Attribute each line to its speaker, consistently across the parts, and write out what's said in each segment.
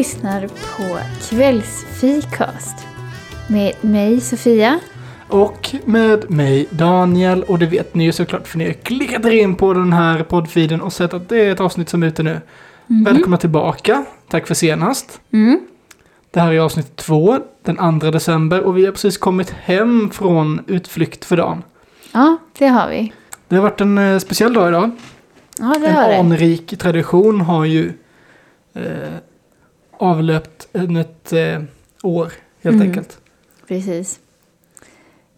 Speaker 1: lyssnar på Kvällsfikast med mig Sofia.
Speaker 2: Och med mig Daniel. Och det vet ni ju såklart för ni har klickat er in på den här poddfeeden och sett att det är ett avsnitt som är ute nu. Välkomna tillbaka. Tack för senast.
Speaker 1: Mm.
Speaker 2: Det här är avsnitt två, den 2 december. Och vi har precis kommit hem från utflykt för dagen.
Speaker 1: Ja, det har vi.
Speaker 2: Det har varit en eh, speciell dag idag.
Speaker 1: Ja, det
Speaker 2: en
Speaker 1: har det.
Speaker 2: anrik tradition har ju eh, avlöpt en ett eh, år helt
Speaker 1: Mm.
Speaker 2: enkelt.
Speaker 1: Precis.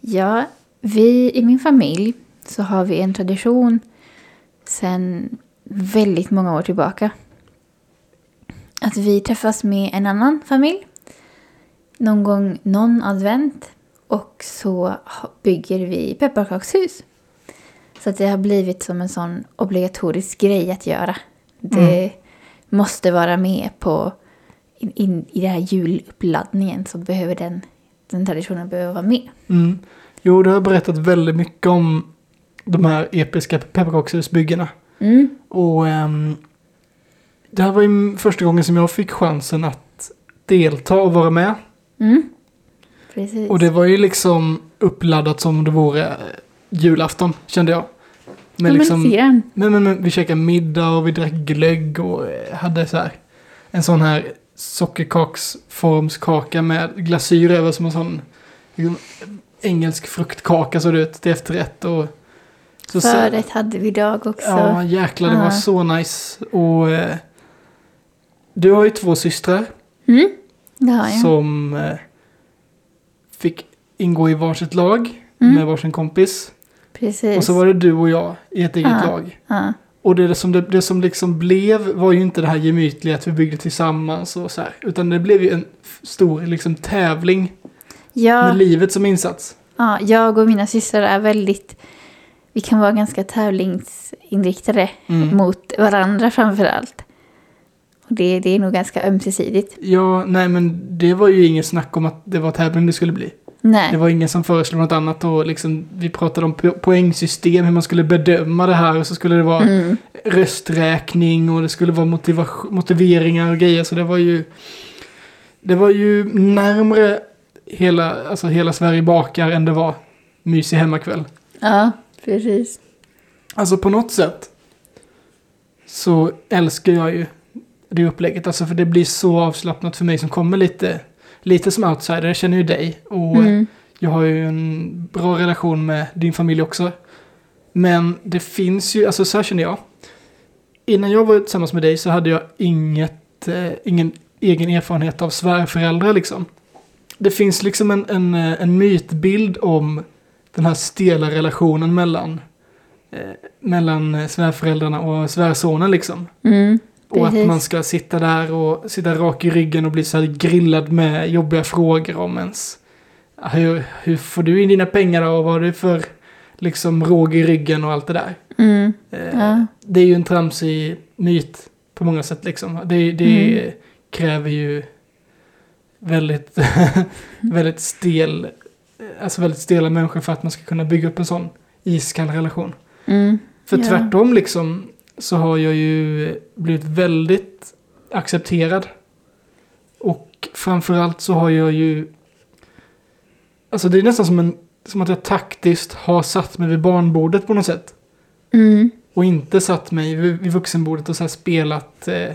Speaker 1: Ja, vi i min familj så har vi en tradition sedan väldigt många år tillbaka. Att vi träffas med en annan familj någon gång någon advent och så bygger vi pepparkakshus. Så att det har blivit som en sån obligatorisk grej att göra. Det måste vara med på in, in, i den här juluppladdningen så behöver den, den traditionen behöver vara med.
Speaker 2: Mm. Jo, du har berättat väldigt mycket om de här episka pepparkakshusbyggena.
Speaker 1: Mm.
Speaker 2: Och ehm, det här var ju första gången som jag fick chansen att delta och vara med.
Speaker 1: Mm. Precis.
Speaker 2: Och det var ju liksom uppladdat som om det vore eh, julafton, kände jag.
Speaker 1: ja,
Speaker 2: Men
Speaker 1: men
Speaker 2: liksom, men, men, men, vi käkade middag och vi drack glögg och eh, hade så här en sån här sockerkaksformskaka med glasyr över som en sån liksom, engelsk fruktkaka såg det ut till efterrätt. Och, så,
Speaker 1: Förrätt hade vi idag också.
Speaker 2: Ja, jäklar det var så nice. Och eh, du har ju två systrar
Speaker 1: Mm. Det har jag.
Speaker 2: som eh, fick ingå i varsitt lag
Speaker 1: Mm.
Speaker 2: med varsin kompis.
Speaker 1: Precis.
Speaker 2: Och så var det du och jag i ett eget
Speaker 1: Ja.
Speaker 2: lag.
Speaker 1: ja.
Speaker 2: Och det som, det, det som liksom blev var ju inte det här gemytliga att vi byggde tillsammans och så här. Utan det blev ju en stor liksom tävling
Speaker 1: Ja,
Speaker 2: med livet som insats.
Speaker 1: ja, jag och mina systrar är väldigt... Vi kan vara ganska tävlingsinriktade
Speaker 2: Mm.
Speaker 1: mot varandra framför allt. Och det, det är nog ganska ömsesidigt.
Speaker 2: Ja, nej men det var ju inget snack om att det var tävling det skulle bli.
Speaker 1: Nej.
Speaker 2: Det var ingen som föreslog något annat och liksom vi pratade om po- poängsystem, hur man skulle bedöma det här och så skulle det vara
Speaker 1: Mm.
Speaker 2: rösträkning och det skulle vara motiveringar och grejer så det var ju det var ju närmre hela, alltså hela Sverige bakar än det var mysig hemmakväll.
Speaker 1: Ja, precis.
Speaker 2: Alltså på något sätt så älskar jag ju det upplägget. Alltså för det blir så avslappnat för mig som kommer lite, lite som outsider. Jag känner ju dig och
Speaker 1: Mm.
Speaker 2: jag har ju en bra relation med din familj också. Men det finns ju, alltså så här känner jag. Innan jag var tillsammans med dig så hade jag inget, eh, ingen egen erfarenhet av svärföräldrar liksom. Det finns liksom en, en, eh, en mytbild om den här stela relationen mellan, eh, mellan eh, svärföräldrarna och svärsonen liksom.
Speaker 1: Mm.
Speaker 2: Och att man ska sitta där och sitta rak i ryggen och bli så här grillad med jobbiga frågor om ens... Hur, hur får du in dina pengar då? Och vad har du för liksom råg i ryggen och allt det där?
Speaker 1: Mm.
Speaker 2: Eh,
Speaker 1: Ja.
Speaker 2: Det är ju en tramsig myt på många sätt liksom. Det, det kräver ju väldigt, väldigt stel, alltså väldigt stela människor för att man ska kunna bygga upp en sån iskall relation.
Speaker 1: Mm.
Speaker 2: För
Speaker 1: Ja.
Speaker 2: tvärtom liksom så har jag ju blivit väldigt accepterad. Och framförallt så har jag ju... Alltså det är nästan som, en, som att jag taktiskt har satt mig vid barnbordet på något sätt.
Speaker 1: Mm.
Speaker 2: Och inte satt mig vid, vid vuxenbordet och så spelat eh,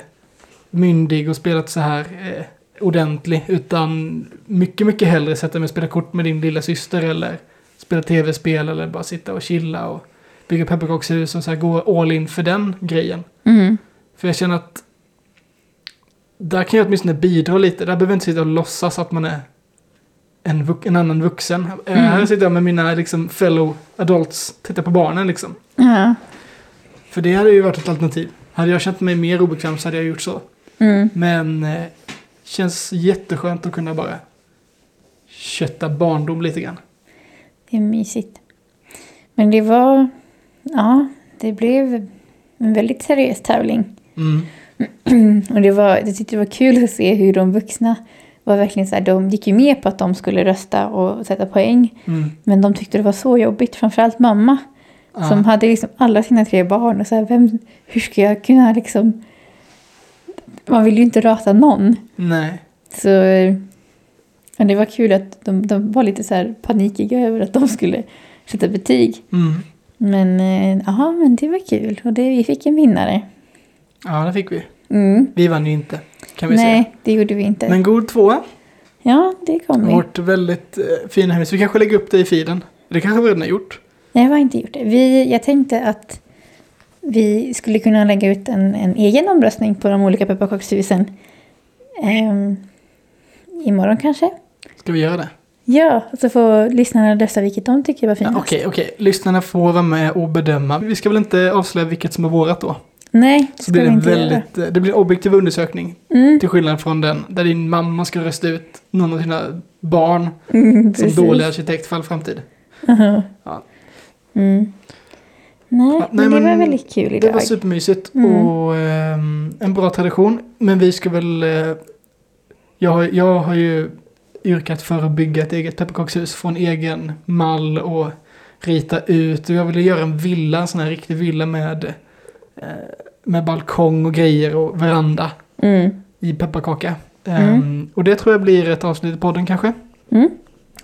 Speaker 2: myndig och spelat så här eh, ordentlig. Utan mycket, mycket hellre sätta mig och spela kort med din lilla syster eller spela tv-spel eller bara sitta och chilla och bygga pepparkakshus och så här gå all in för den grejen.
Speaker 1: Mm.
Speaker 2: För jag känner att där kan jag åtminstone bidra lite. Där behöver jag inte sitta och låtsas att man är en, en annan vuxen. Eh, Här sitter jag med mina liksom, fellow adults, tittar på barnen liksom.
Speaker 1: Ja.
Speaker 2: För det hade ju varit ett alternativ. Hade jag känt mig mer obekväm så hade jag gjort så.
Speaker 1: Mm.
Speaker 2: Men eh, känns jätteskönt att kunna bara kötta barndom lite grann.
Speaker 1: Det är mysigt. Men det var... Ja, det blev en väldigt seriös tävling.
Speaker 2: Mm.
Speaker 1: Och det var, jag tyckte det var kul att se hur de vuxna var verkligen så här, de gick ju med på att de skulle rösta och sätta poäng.
Speaker 2: Mm.
Speaker 1: Men de tyckte det var så jobbigt, framförallt mamma.
Speaker 2: Ja.
Speaker 1: Som hade liksom alla sina tre barn och så här, vem, hur ska jag kunna liksom man vill ju inte rata någon.
Speaker 2: Nej.
Speaker 1: Så men det var kul att de, de var lite så panikiga över att de skulle sätta betyg.
Speaker 2: Mm.
Speaker 1: Men eh, ja, men det var kul och det, vi fick en vinnare.
Speaker 2: Ja, det fick vi.
Speaker 1: Mm.
Speaker 2: Vi vann ju inte, kan vi säga.
Speaker 1: Nej, det gjorde vi inte.
Speaker 2: Men god tvåa.
Speaker 1: Ja, det kom vi.
Speaker 2: Vårt väldigt eh, fina hus. Vi kanske lägger upp det i feeden. Det kanske vi redan har gjort.
Speaker 1: Nej, jag har inte gjort det. Vi, jag tänkte att vi skulle kunna lägga ut en, en egen omröstning på de olika pepparkakshusen. Ehm, imorgon kanske?
Speaker 2: Ska vi göra det?
Speaker 1: Ja, så får lyssnarna rösta vilket de tycker var
Speaker 2: Ja,
Speaker 1: finast.
Speaker 2: Okej, okej. Lyssnarna får vara med och bedöma. Vi ska väl inte avslöja vilket som är vårat då?
Speaker 1: Nej, det
Speaker 2: Så blir det,
Speaker 1: inte göra.
Speaker 2: väldigt, eh, det blir en objektiv undersökning.
Speaker 1: Mm,
Speaker 2: Till skillnad från den där din mamma ska rösta ut någon av sina barn
Speaker 1: mm,
Speaker 2: som dålig arkitekt för all framtid.
Speaker 1: Aha.
Speaker 2: Ja.
Speaker 1: Mm. Nej,
Speaker 2: Ja,
Speaker 1: men
Speaker 2: nej,
Speaker 1: det var
Speaker 2: men
Speaker 1: väldigt kul
Speaker 2: Det
Speaker 1: idag.
Speaker 2: var supermysigt
Speaker 1: Mm.
Speaker 2: och ehm, en bra tradition. Men vi ska väl... eh, jag, jag har ju yrkat för att bygga ett eget pepparkakshus från egen mall och rita ut. Och jag ville göra en villa, en sån här riktig villa med, eh, med balkong och grejer och veranda
Speaker 1: Mm.
Speaker 2: i pepparkaka.
Speaker 1: Mm.
Speaker 2: Ehm, och det tror jag blir ett avsnitt i podden kanske.
Speaker 1: Mm.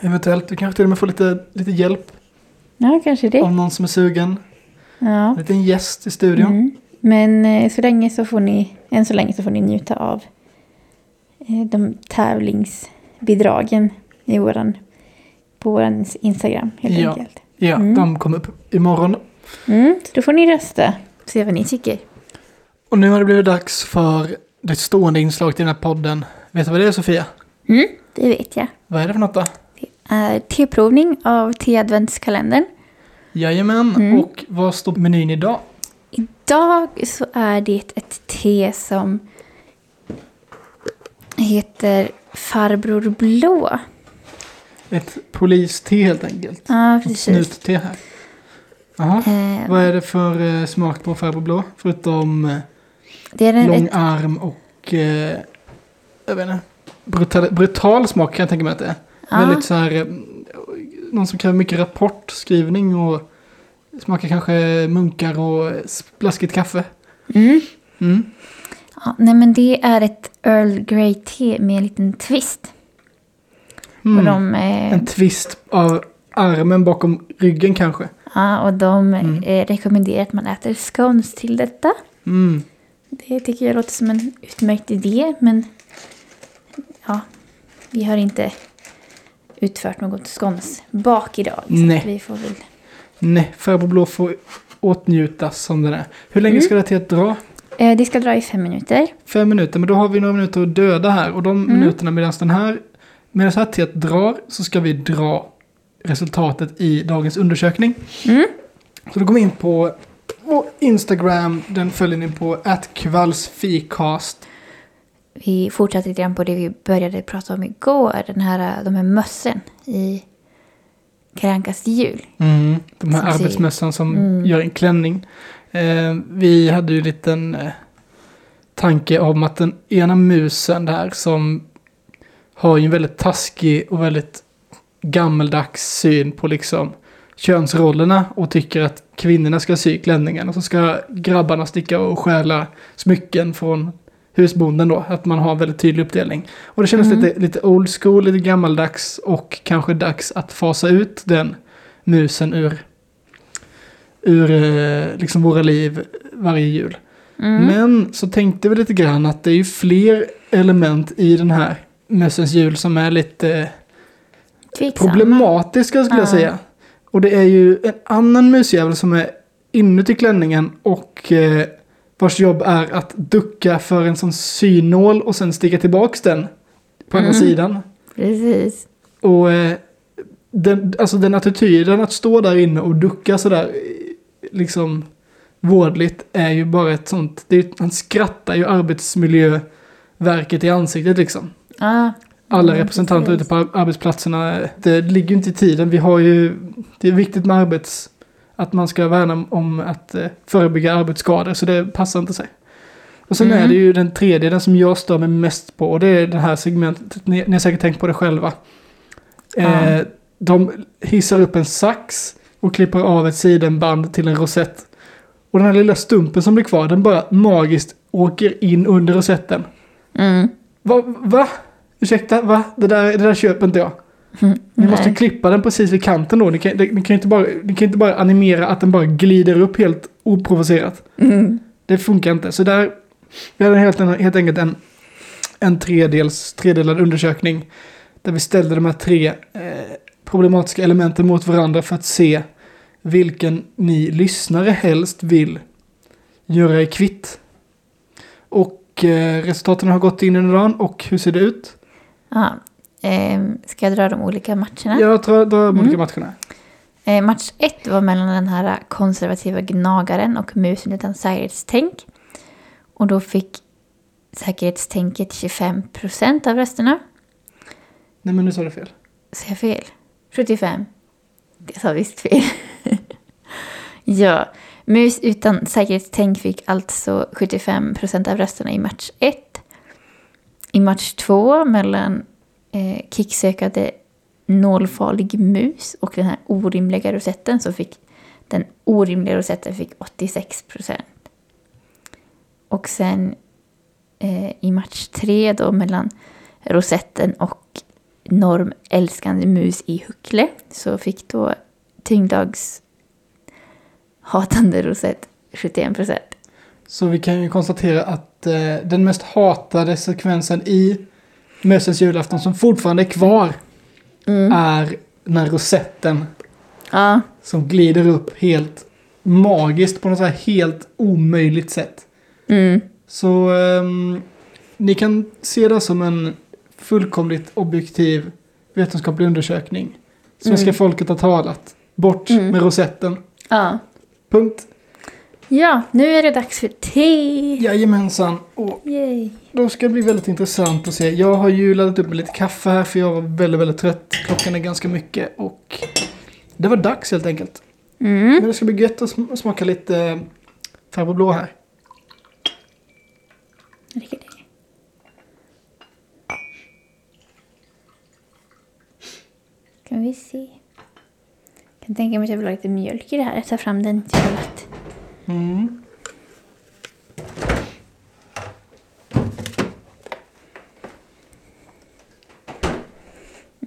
Speaker 2: Eventuellt. Vi kanske till och med får lite, lite hjälp
Speaker 1: Ja, kanske det.
Speaker 2: av någon som är sugen.
Speaker 1: Ja.
Speaker 2: En liten gäst i studion.
Speaker 1: Mm. Men eh, så länge så får ni, än så länge så får ni njuta av eh, de tävlingsbidragen i våran, på våran Instagram helt
Speaker 2: Ja.
Speaker 1: enkelt.
Speaker 2: Ja,
Speaker 1: Mm.
Speaker 2: de kommer upp imorgon.
Speaker 1: Mm, så då får ni rösta. Se vad ni tycker.
Speaker 2: Och nu har det blivit dags för det stående inslaget i den här podden. Vet du vad det är Sofia?
Speaker 1: Mm, det vet jag.
Speaker 2: Vad är det för något då?
Speaker 1: är teprovning av te-adventskalendern.
Speaker 2: Jajamän,
Speaker 1: Mm.
Speaker 2: och vad står menyn idag?
Speaker 1: Idag så är det ett te som heter Farbror Blå.
Speaker 2: Ett poliste helt enkelt.
Speaker 1: Ja,
Speaker 2: Ett
Speaker 1: precis.
Speaker 2: snutte här. Jaha.
Speaker 1: Eh,
Speaker 2: Vad är det för eh, smak på farbror blå? Förutom eh,
Speaker 1: det är en,
Speaker 2: lång
Speaker 1: ett,
Speaker 2: arm och... Eh, jag vet inte. Brutal, brutal smak kan jag tänka mig att det är.
Speaker 1: ja,
Speaker 2: Väldigt så här... Eh, någon som kräver mycket rapportskrivning och smakar kanske munkar och blaskigt kaffe.
Speaker 1: mm.
Speaker 2: Mm.
Speaker 1: ja, nej men det är ett Earl Grey te med en liten twist.
Speaker 2: Mm.
Speaker 1: Och de, eh,
Speaker 2: En twist av armen bakom ryggen kanske.
Speaker 1: ja, och de
Speaker 2: Mm.
Speaker 1: eh, rekommenderar att man äter scones till detta.
Speaker 2: Mm.
Speaker 1: Det tycker jag låter som en utmärkt idé, men ja, vi har inte utfört något skons bak idag.
Speaker 2: Nej.
Speaker 1: att vi får väl...
Speaker 2: Nej, farbror blå får åtnjutas som den är. Hur länge
Speaker 1: Mm.
Speaker 2: ska det till att dra?
Speaker 1: Eh, det ska dra i fem minuter.
Speaker 2: Fem minuter, men då har vi några minuter att döda här. Och de
Speaker 1: Mm.
Speaker 2: minuterna medan den här, medan det här teet drar så ska vi dra resultatet i dagens undersökning.
Speaker 1: Mm.
Speaker 2: Så då går vi in på vår Instagram, den följer ni på attkvallsfikast.
Speaker 1: Vi fortsätter lite grann på det vi började prata om igår. Den här, de här mössen i Karankas jul.
Speaker 2: Mm, de här
Speaker 1: Som
Speaker 2: arbetsmössan som
Speaker 1: Mm.
Speaker 2: gör en klänning. Eh, vi hade ju en liten eh, tanke om att den ena musen där som har ju en väldigt taskig och väldigt gammeldags syn på liksom könsrollerna och tycker att kvinnorna ska sy klänningen och så ska grabbarna sticka och stjäla smycken från husbonden då. Att man har en väldigt tydlig uppdelning. Och det kändes
Speaker 1: Mm.
Speaker 2: lite, lite old school, lite gammaldags och kanske dags att fasa ut den musen ur, ur eh, liksom våra liv varje jul.
Speaker 1: Mm.
Speaker 2: Men så tänkte vi lite grann att det är ju fler element i den här mössens jul som är lite
Speaker 1: Tveksamma.
Speaker 2: problematiska skulle jag
Speaker 1: Ja.
Speaker 2: säga. Och det är ju en annan musjävel som är inuti klänningen och eh, vars jobb är att ducka för en sån synål och sen sticka tillbaks den på andra
Speaker 1: Mm.
Speaker 2: sidan.
Speaker 1: Precis.
Speaker 2: Och eh, den, alltså den attityden att stå där inne och ducka sådär liksom vårdligt är ju bara ett sånt, det är, han skrattar ju arbetsmiljöverket i ansiktet liksom.
Speaker 1: Ja.
Speaker 2: Alla
Speaker 1: Mm,
Speaker 2: representanter
Speaker 1: precis.
Speaker 2: ute på ar- arbetsplatserna, det ligger ju inte i tiden. Vi har ju, det är viktigt med arbets, att man ska värna om att eh, förebygga arbetsskador, så det passar inte sig. Och sen
Speaker 1: Mm.
Speaker 2: är det ju den tredje, den som jag stör mig mest på, och det är det här segmentet, ni, ni har säkert tänkt på det själva. Eh,
Speaker 1: Ja.
Speaker 2: de hissar upp en sax och klipper av ett sidenband till en rosett. Och den här lilla stumpen som blir kvar, den bara magiskt åker in under rosetten.
Speaker 1: Mm.
Speaker 2: Va? va? Ursäkta, va? Det där, det där köper inte jag. Ni måste
Speaker 1: Nej.
Speaker 2: klippa den precis vid kanten då. Ni kan, ni kan inte bara, ni kan inte bara animera att den bara glider upp helt oprovocerat.
Speaker 1: Mm.
Speaker 2: Det funkar inte. Så där, vi hade helt, helt enkelt en, en tredels, tredelad undersökning. Där vi ställde de här tre eh, problematiska elementen mot varandra för att se vilken ni lyssnare helst vill göra er kvitt. Och eh, resultaten har gått in under dagen och hur ser det ut?
Speaker 1: Ja. Ehm, ska jag dra de olika matcherna?
Speaker 2: Jag tror de
Speaker 1: Mm.
Speaker 2: olika matcherna.
Speaker 1: Eh, match ett var mellan den här konservativa gnagaren och musen utan säkerhetstänk. Och då fick säkerhetstänket 25% av rösterna.
Speaker 2: Nej men nu sa du fel.
Speaker 1: Säger jag fel? 75? Det sa visst fel ja, mus utan säkerhetstänk fick alltså 75% av rösterna i match 1. I match 2 mellan eh, kicksökade nålfarlig mus och den här orimliga rosetten så fick den orimliga rosetten fick 86%. Och sen eh, i match 3 då mellan rosetten och normälskande mus i huckle så fick då tyngddags hatande rosett 71%.
Speaker 2: Så vi kan ju konstatera att eh, den mest hatade sekvensen i Mössens julafton som fortfarande är kvar är den här rosetten
Speaker 1: Ja,
Speaker 2: som glider upp helt magiskt på något så här helt omöjligt sätt.
Speaker 1: mm,
Speaker 2: Så ehm, ni kan se det som en fullkomligt objektiv vetenskaplig undersökning. Svenska
Speaker 1: Mm.
Speaker 2: folket har talat. Bort
Speaker 1: Mm.
Speaker 2: med rosetten.
Speaker 1: ja.
Speaker 2: Punkt.
Speaker 1: Ja, nu är det dags för te!
Speaker 2: Jajamensan. Och
Speaker 1: Yay.
Speaker 2: då ska det bli väldigt intressant att se. Jag har ju laddat upp med lite kaffe här för jag var väldigt, väldigt trött. Klockan är ganska mycket och det var dags helt enkelt.
Speaker 1: Mm.
Speaker 2: Men det ska bli gött att sm- smaka lite eh, farbror blå här.
Speaker 1: Det? Kan vi se. Jag kan tänka mig att jag vill ha lite mjölk i det här. Jag tar fram den till lätt.
Speaker 2: Mm.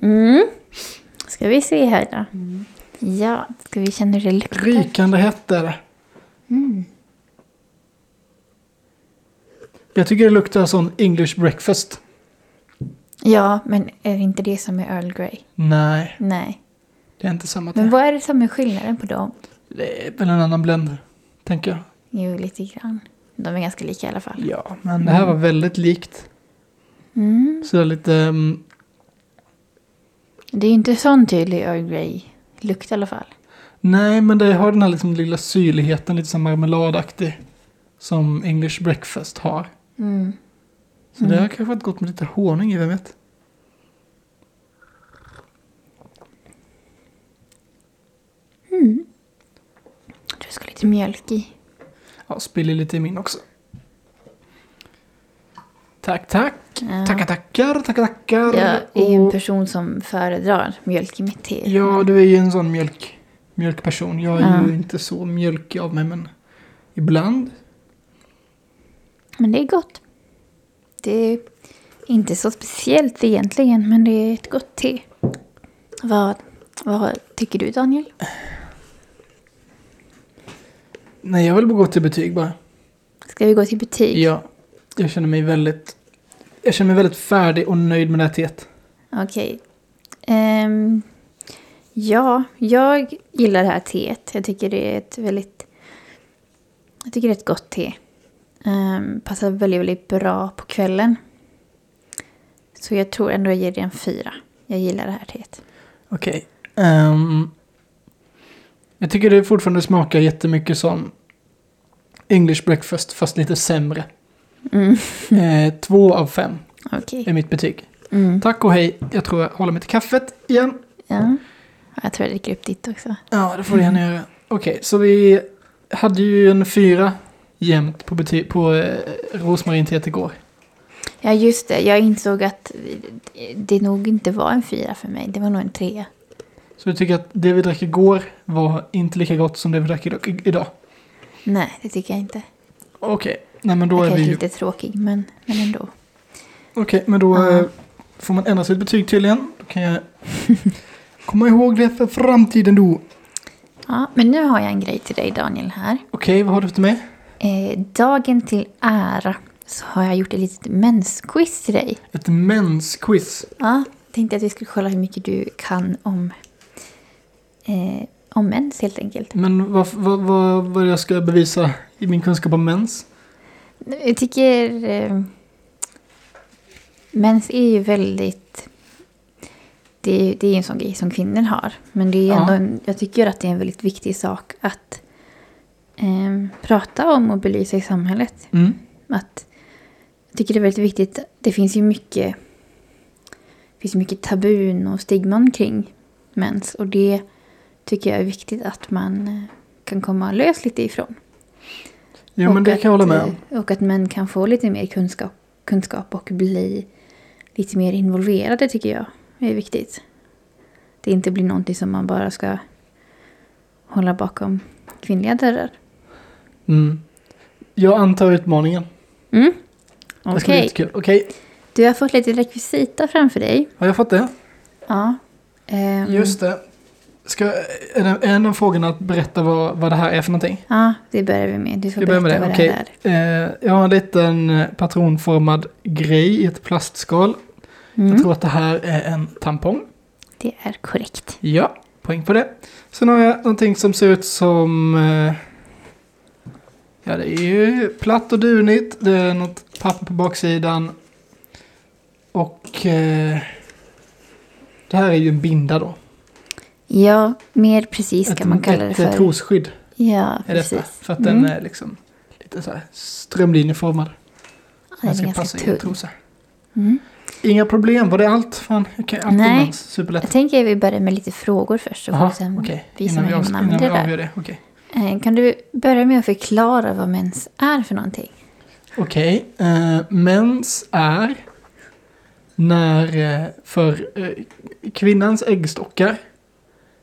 Speaker 1: Mm. Ska vi se här då. Ja, ska vi känna hur det luktar?
Speaker 2: Rykande hett är det.
Speaker 1: Mm.
Speaker 2: Jag tycker det luktar sån English breakfast.
Speaker 1: Ja, men är det inte det som är Earl Grey?
Speaker 2: Nej,
Speaker 1: Nej.
Speaker 2: Det är inte samma.
Speaker 1: Men
Speaker 2: te.
Speaker 1: vad är det som är skillnaden på dem?
Speaker 2: Det är väl en annan blender, tänker jag.
Speaker 1: Jo, lite grann. De är ganska lika i alla fall.
Speaker 2: Ja, men det här var väldigt likt.
Speaker 1: Mm.
Speaker 2: Så det är lite... mm,
Speaker 1: Det är inte sån tydlig Earl Grey-lukt i alla fall.
Speaker 2: nej, men det har den här liksom lilla syrligheten, lite här marmeladaktig. Som English breakfast har.
Speaker 1: Mm.
Speaker 2: Så det har kanske varit gott med lite honung i, vem vet?
Speaker 1: Jag tror jag ska ha lite mjölk i.
Speaker 2: Ja, spiller lite i min också. Tack, tack.
Speaker 1: Ja.
Speaker 2: Tackar, tackar, tackar, tackar.
Speaker 1: Jag är ju en person som föredrar mjölk i mitt te.
Speaker 2: Ja, du är ju en sån mjölk, mjölkperson. Jag är
Speaker 1: Ja.
Speaker 2: ju inte så mjölkig av mig, men ibland.
Speaker 1: Men det är gott. Det är inte så speciellt egentligen, men det är ett gott te. Vad, vad tycker du Daniel?
Speaker 2: Nej, jag vill bara gå till betyg bara.
Speaker 1: Ska vi gå till butik?
Speaker 2: Ja, jag känner mig väldigt... Jag känner mig väldigt färdig och nöjd med det här teet.
Speaker 1: Okej. Ehm, ja, jag gillar det här teet. Jag tycker det är ett väldigt... Jag tycker det är ett gott te. Um, passar väldigt, väldigt bra på kvällen. Så jag tror ändå jag ger det en fyra. Jag gillar det här teet.
Speaker 2: Okej. ehm, jag tycker det fortfarande smakar jättemycket som English breakfast, fast lite sämre.
Speaker 1: Mm.
Speaker 2: Eh, två av fem
Speaker 1: Okej.
Speaker 2: är mitt betyg.
Speaker 1: Mm.
Speaker 2: Tack och hej. Jag tror jag håller mig till kaffet igen.
Speaker 1: Ja. Jag tror jag dricker upp ditt också.
Speaker 2: Ja, det får du gärna göra. Okej, så vi hade ju en fyra jämnt på, bety- på eh, rosmarinteet igår.
Speaker 1: Ja, just det. Jag insåg att det nog inte var en fyra för mig. Det var nog en trea.
Speaker 2: Så du tycker att det vi drack igår var inte lika gott som det vi drack idag?
Speaker 1: Nej, det tycker jag inte.
Speaker 2: Okej, nej men då
Speaker 1: jag
Speaker 2: är vi ju...
Speaker 1: lite tråkig, men, men ändå.
Speaker 2: Okej, men då
Speaker 1: Ja.
Speaker 2: eh, får man ändra sitt betyg tydligen. Då kan jag komma ihåg det för framtiden då.
Speaker 1: Ja, men nu har jag en grej till dig Daniel här.
Speaker 2: Okej, vad har du till mig?
Speaker 1: Eh, dagen till ära så har jag gjort ett litet mensquiz till dig.
Speaker 2: Ett mensquiz.
Speaker 1: Ja, tänkte att vi skulle kolla hur mycket du kan om, eh, om mens helt enkelt.
Speaker 2: Men vad, vad, vad, vad jag ska bevisa i min kunskap om mens?
Speaker 1: Jag tycker eh, mens är ju väldigt... Det är, det är en sån grej som kvinnor har. Men det är
Speaker 2: Ja.
Speaker 1: ändå en, jag tycker att det är en väldigt viktig sak att eh, prata om och belysa i samhället.
Speaker 2: Mm.
Speaker 1: Att, jag tycker det är väldigt viktigt. Det finns ju mycket, finns mycket tabun och stigman kring mens. Och det tycker jag är viktigt att man eh, kan komma lös lite ifrån.
Speaker 2: Jo, men
Speaker 1: Och
Speaker 2: det
Speaker 1: att,
Speaker 2: kan jag hålla med om.
Speaker 1: eh, Och att män kan få lite mer kunskap, kunskap och bli lite mer involverade tycker jag är viktigt. Det inte blir någonting som man bara ska hålla bakom kvinnliga dörrar.
Speaker 2: Mm. Jag antar utmaningen.
Speaker 1: Mm.
Speaker 2: Det ska bli
Speaker 1: Okej,
Speaker 2: jättekul. Okej,
Speaker 1: du har fått lite rekvisita framför dig.
Speaker 2: har jag fått det?
Speaker 1: Ja. Ehm,
Speaker 2: Just det. Ska, är, det, är en av frågorna att berätta vad, vad det här är för någonting?
Speaker 1: Ja, det börjar vi med. Du får
Speaker 2: Vi börjar
Speaker 1: berätta
Speaker 2: med
Speaker 1: vad
Speaker 2: det.
Speaker 1: det
Speaker 2: Okej.
Speaker 1: här är.
Speaker 2: Eh, jag har en liten eh, patronformad grej i ett plastskal. Jag
Speaker 1: Mm.
Speaker 2: tror att det här är en tampong.
Speaker 1: Det är korrekt.
Speaker 2: Ja, poäng på det. Sen har jag någonting som ser ut som... Eh, ja, det är ju platt och dunigt. Det är något papper på baksidan. Och... Eh, det här är ju en binda då.
Speaker 1: Ja, mer precis
Speaker 2: Ett,
Speaker 1: kan man kalla det
Speaker 2: ett,
Speaker 1: för.
Speaker 2: ett trosskydd
Speaker 1: Ja,
Speaker 2: är detta.
Speaker 1: precis.
Speaker 2: För att
Speaker 1: Mm.
Speaker 2: den är liksom lite så här strömlinjeformad.
Speaker 1: Ja,
Speaker 2: Den
Speaker 1: Den
Speaker 2: ska passa i en
Speaker 1: tunn.
Speaker 2: trosa.
Speaker 1: Mm.
Speaker 2: Inga problem, var det allt? Fan, okej, allt
Speaker 1: Nej.
Speaker 2: Superlätt.
Speaker 1: Jag tänker att vi börjar med lite frågor först. Så vi sen
Speaker 2: Innan vi,
Speaker 1: man
Speaker 2: innan vi
Speaker 1: använder det
Speaker 2: avgör det. Okej.
Speaker 1: Eh, Kan du börja med att förklara vad mens är för någonting?
Speaker 2: Okej, eh, mens är när eh, för eh, kvinnans äggstockar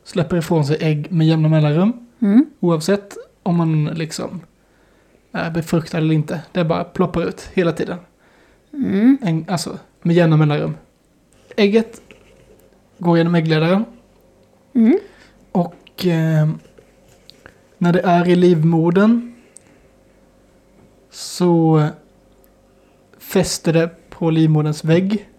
Speaker 2: släpper ifrån sig ägg med jämna mellanrum.
Speaker 1: Mm.
Speaker 2: Oavsett om man liksom är befruktad eller inte. Det bara ploppar ut hela tiden.
Speaker 1: Mm.
Speaker 2: En, alltså med jämna mellanrum. Ägget går genom äggledaren
Speaker 1: Mm.
Speaker 2: och eh, när det är i livmodern så fäster det på livmoderns vägg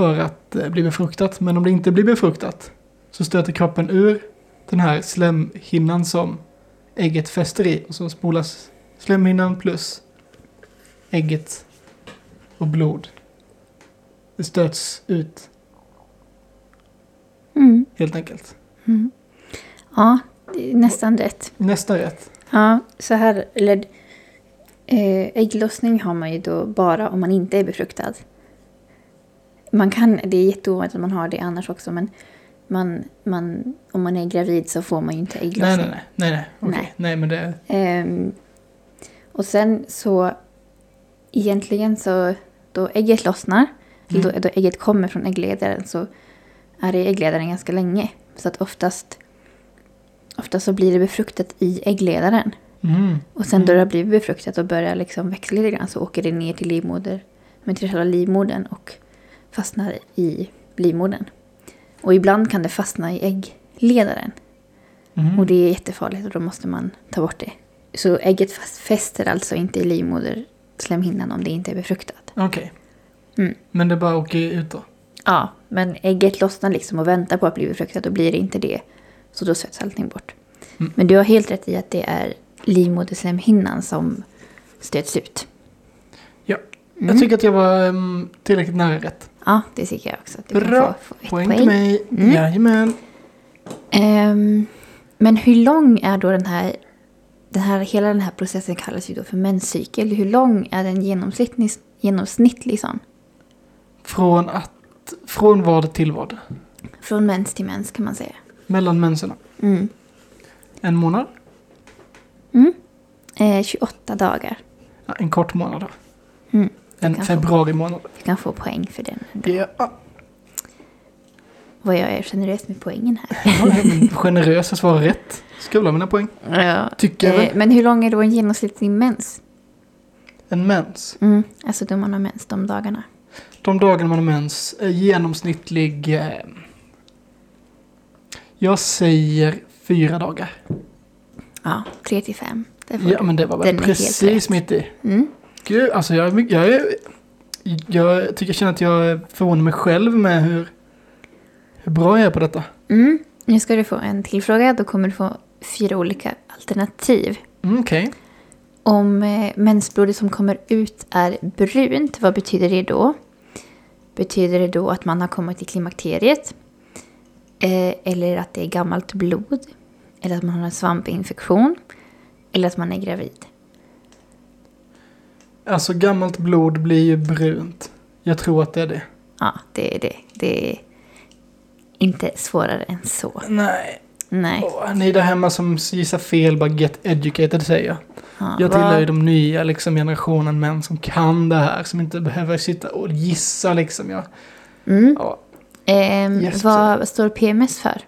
Speaker 2: för att eh, bli befruktat. Men om det inte blir befruktat så stöter kroppen ur den här slemhinnan som ägget fäster i och så spolas slemhinnan plus ägget och blod. Det stöts ut
Speaker 1: Mm.
Speaker 2: helt enkelt.
Speaker 1: Mm. Ja, det är nästan rätt.
Speaker 2: Nästa rätt.
Speaker 1: Ja, så här, eller eh, ägglossning har man ju då bara om man inte är befruktad. Man kan, det är jätteovanligt att man har det annars också, men man, man, om man är gravid så får man ju inte ägglossning.
Speaker 2: Nej, nej, nej. Nej, nej. Okej.
Speaker 1: Nej.
Speaker 2: men det...
Speaker 1: Ehm, och sen så egentligen så då ägget lossnar,
Speaker 2: Mm.
Speaker 1: eller då, då ägget kommer från äggledaren så är det i äggledaren ganska länge. Så att oftast, oftast så blir det befruktat i äggledaren.
Speaker 2: Mm.
Speaker 1: Och sen då det har blivit befruktat och börjar liksom växa lite grann så åker det ner till livmoder, men till själva livmodern och fastnar i livmodern. Och ibland kan det fastna i äggledaren.
Speaker 2: Mm.
Speaker 1: Och det är jättefarligt och då måste man ta bort det. Så ägget fäster alltså inte i livmoderslemhinnan om det inte är befruktat.
Speaker 2: Okej.
Speaker 1: Mm.
Speaker 2: Men det bara åker ut då?
Speaker 1: Ja, men ägget lossnar liksom och väntar på att bli befruktat och blir det inte det så då svettas allting bort.
Speaker 2: Mm.
Speaker 1: Men du har helt rätt i att det är livmoderslemhinnan som stöts ut.
Speaker 2: Ja.
Speaker 1: Mm.
Speaker 2: Jag tycker att jag var um, tillräckligt nära rätt.
Speaker 1: Ja, det tycker jag också. Du
Speaker 2: Bra.
Speaker 1: få, få
Speaker 2: Poäng
Speaker 1: poäng.
Speaker 2: till mig.
Speaker 1: Mm.
Speaker 2: Jajamän.
Speaker 1: Ehm, men hur lång är då den här, den här... Hela den här processen kallas ju då för menscykel. Hur lång är den genomsnittlig, genomsnittlig sån?
Speaker 2: Från att... Från vad till vad?
Speaker 1: Från mens till mens kan man säga.
Speaker 2: Mellan menserna.
Speaker 1: Mm.
Speaker 2: En månad?
Speaker 1: Mm. Eh, 28 dagar.
Speaker 2: Ja, en kort månad då.
Speaker 1: Mm.
Speaker 2: En februari månad.
Speaker 1: Du kan få poäng för den. ändå.
Speaker 2: Ja.
Speaker 1: Vad jag är generös med poängen här.
Speaker 2: Ja, generös, jag svarar rätt. Ha mina poäng.
Speaker 1: Ja.
Speaker 2: Tycker jag
Speaker 1: Eh,
Speaker 2: väl.
Speaker 1: men hur lång är då en genomsnittlig mens?
Speaker 2: En mens.
Speaker 1: Mm. Alltså då man har mens de dagarna.
Speaker 2: De dagarna man har mens är genomsnittlig... Eh, jag säger fyra dagar.
Speaker 1: Ja, tre till fem.
Speaker 2: Ja, men det var väl precis mitt i.
Speaker 1: Mm.
Speaker 2: Gud, alltså jag, jag, är, jag tycker jag känner att jag förvånar mig själv med hur, hur bra jag är på detta.
Speaker 1: Mm. Nu ska du få en till fråga. Då kommer du få fyra olika alternativ.
Speaker 2: Mm, Okej.
Speaker 1: Om eh, mensblodet som kommer ut är brunt, vad betyder det då? Betyder det då att man har kommit till klimakteriet? Eh, eller att det är gammalt blod? Eller att man har en svampinfektion? Eller att man är gravid?
Speaker 2: Alltså gammalt blod blir ju brunt. Jag tror att det är det.
Speaker 1: Ja, det är det. Det är inte svårare än så.
Speaker 2: Nej.
Speaker 1: Nej.
Speaker 2: Åh, ni där hemma som gissar fel, bara get educated säger jag.
Speaker 1: Ja,
Speaker 2: Jag tillhör ju de nya liksom, generationen män som kan det här. Som inte behöver sitta och gissa liksom. Jag,
Speaker 1: Mm.
Speaker 2: ja.
Speaker 1: Ehm,
Speaker 2: Yes,
Speaker 1: vad står PMS för?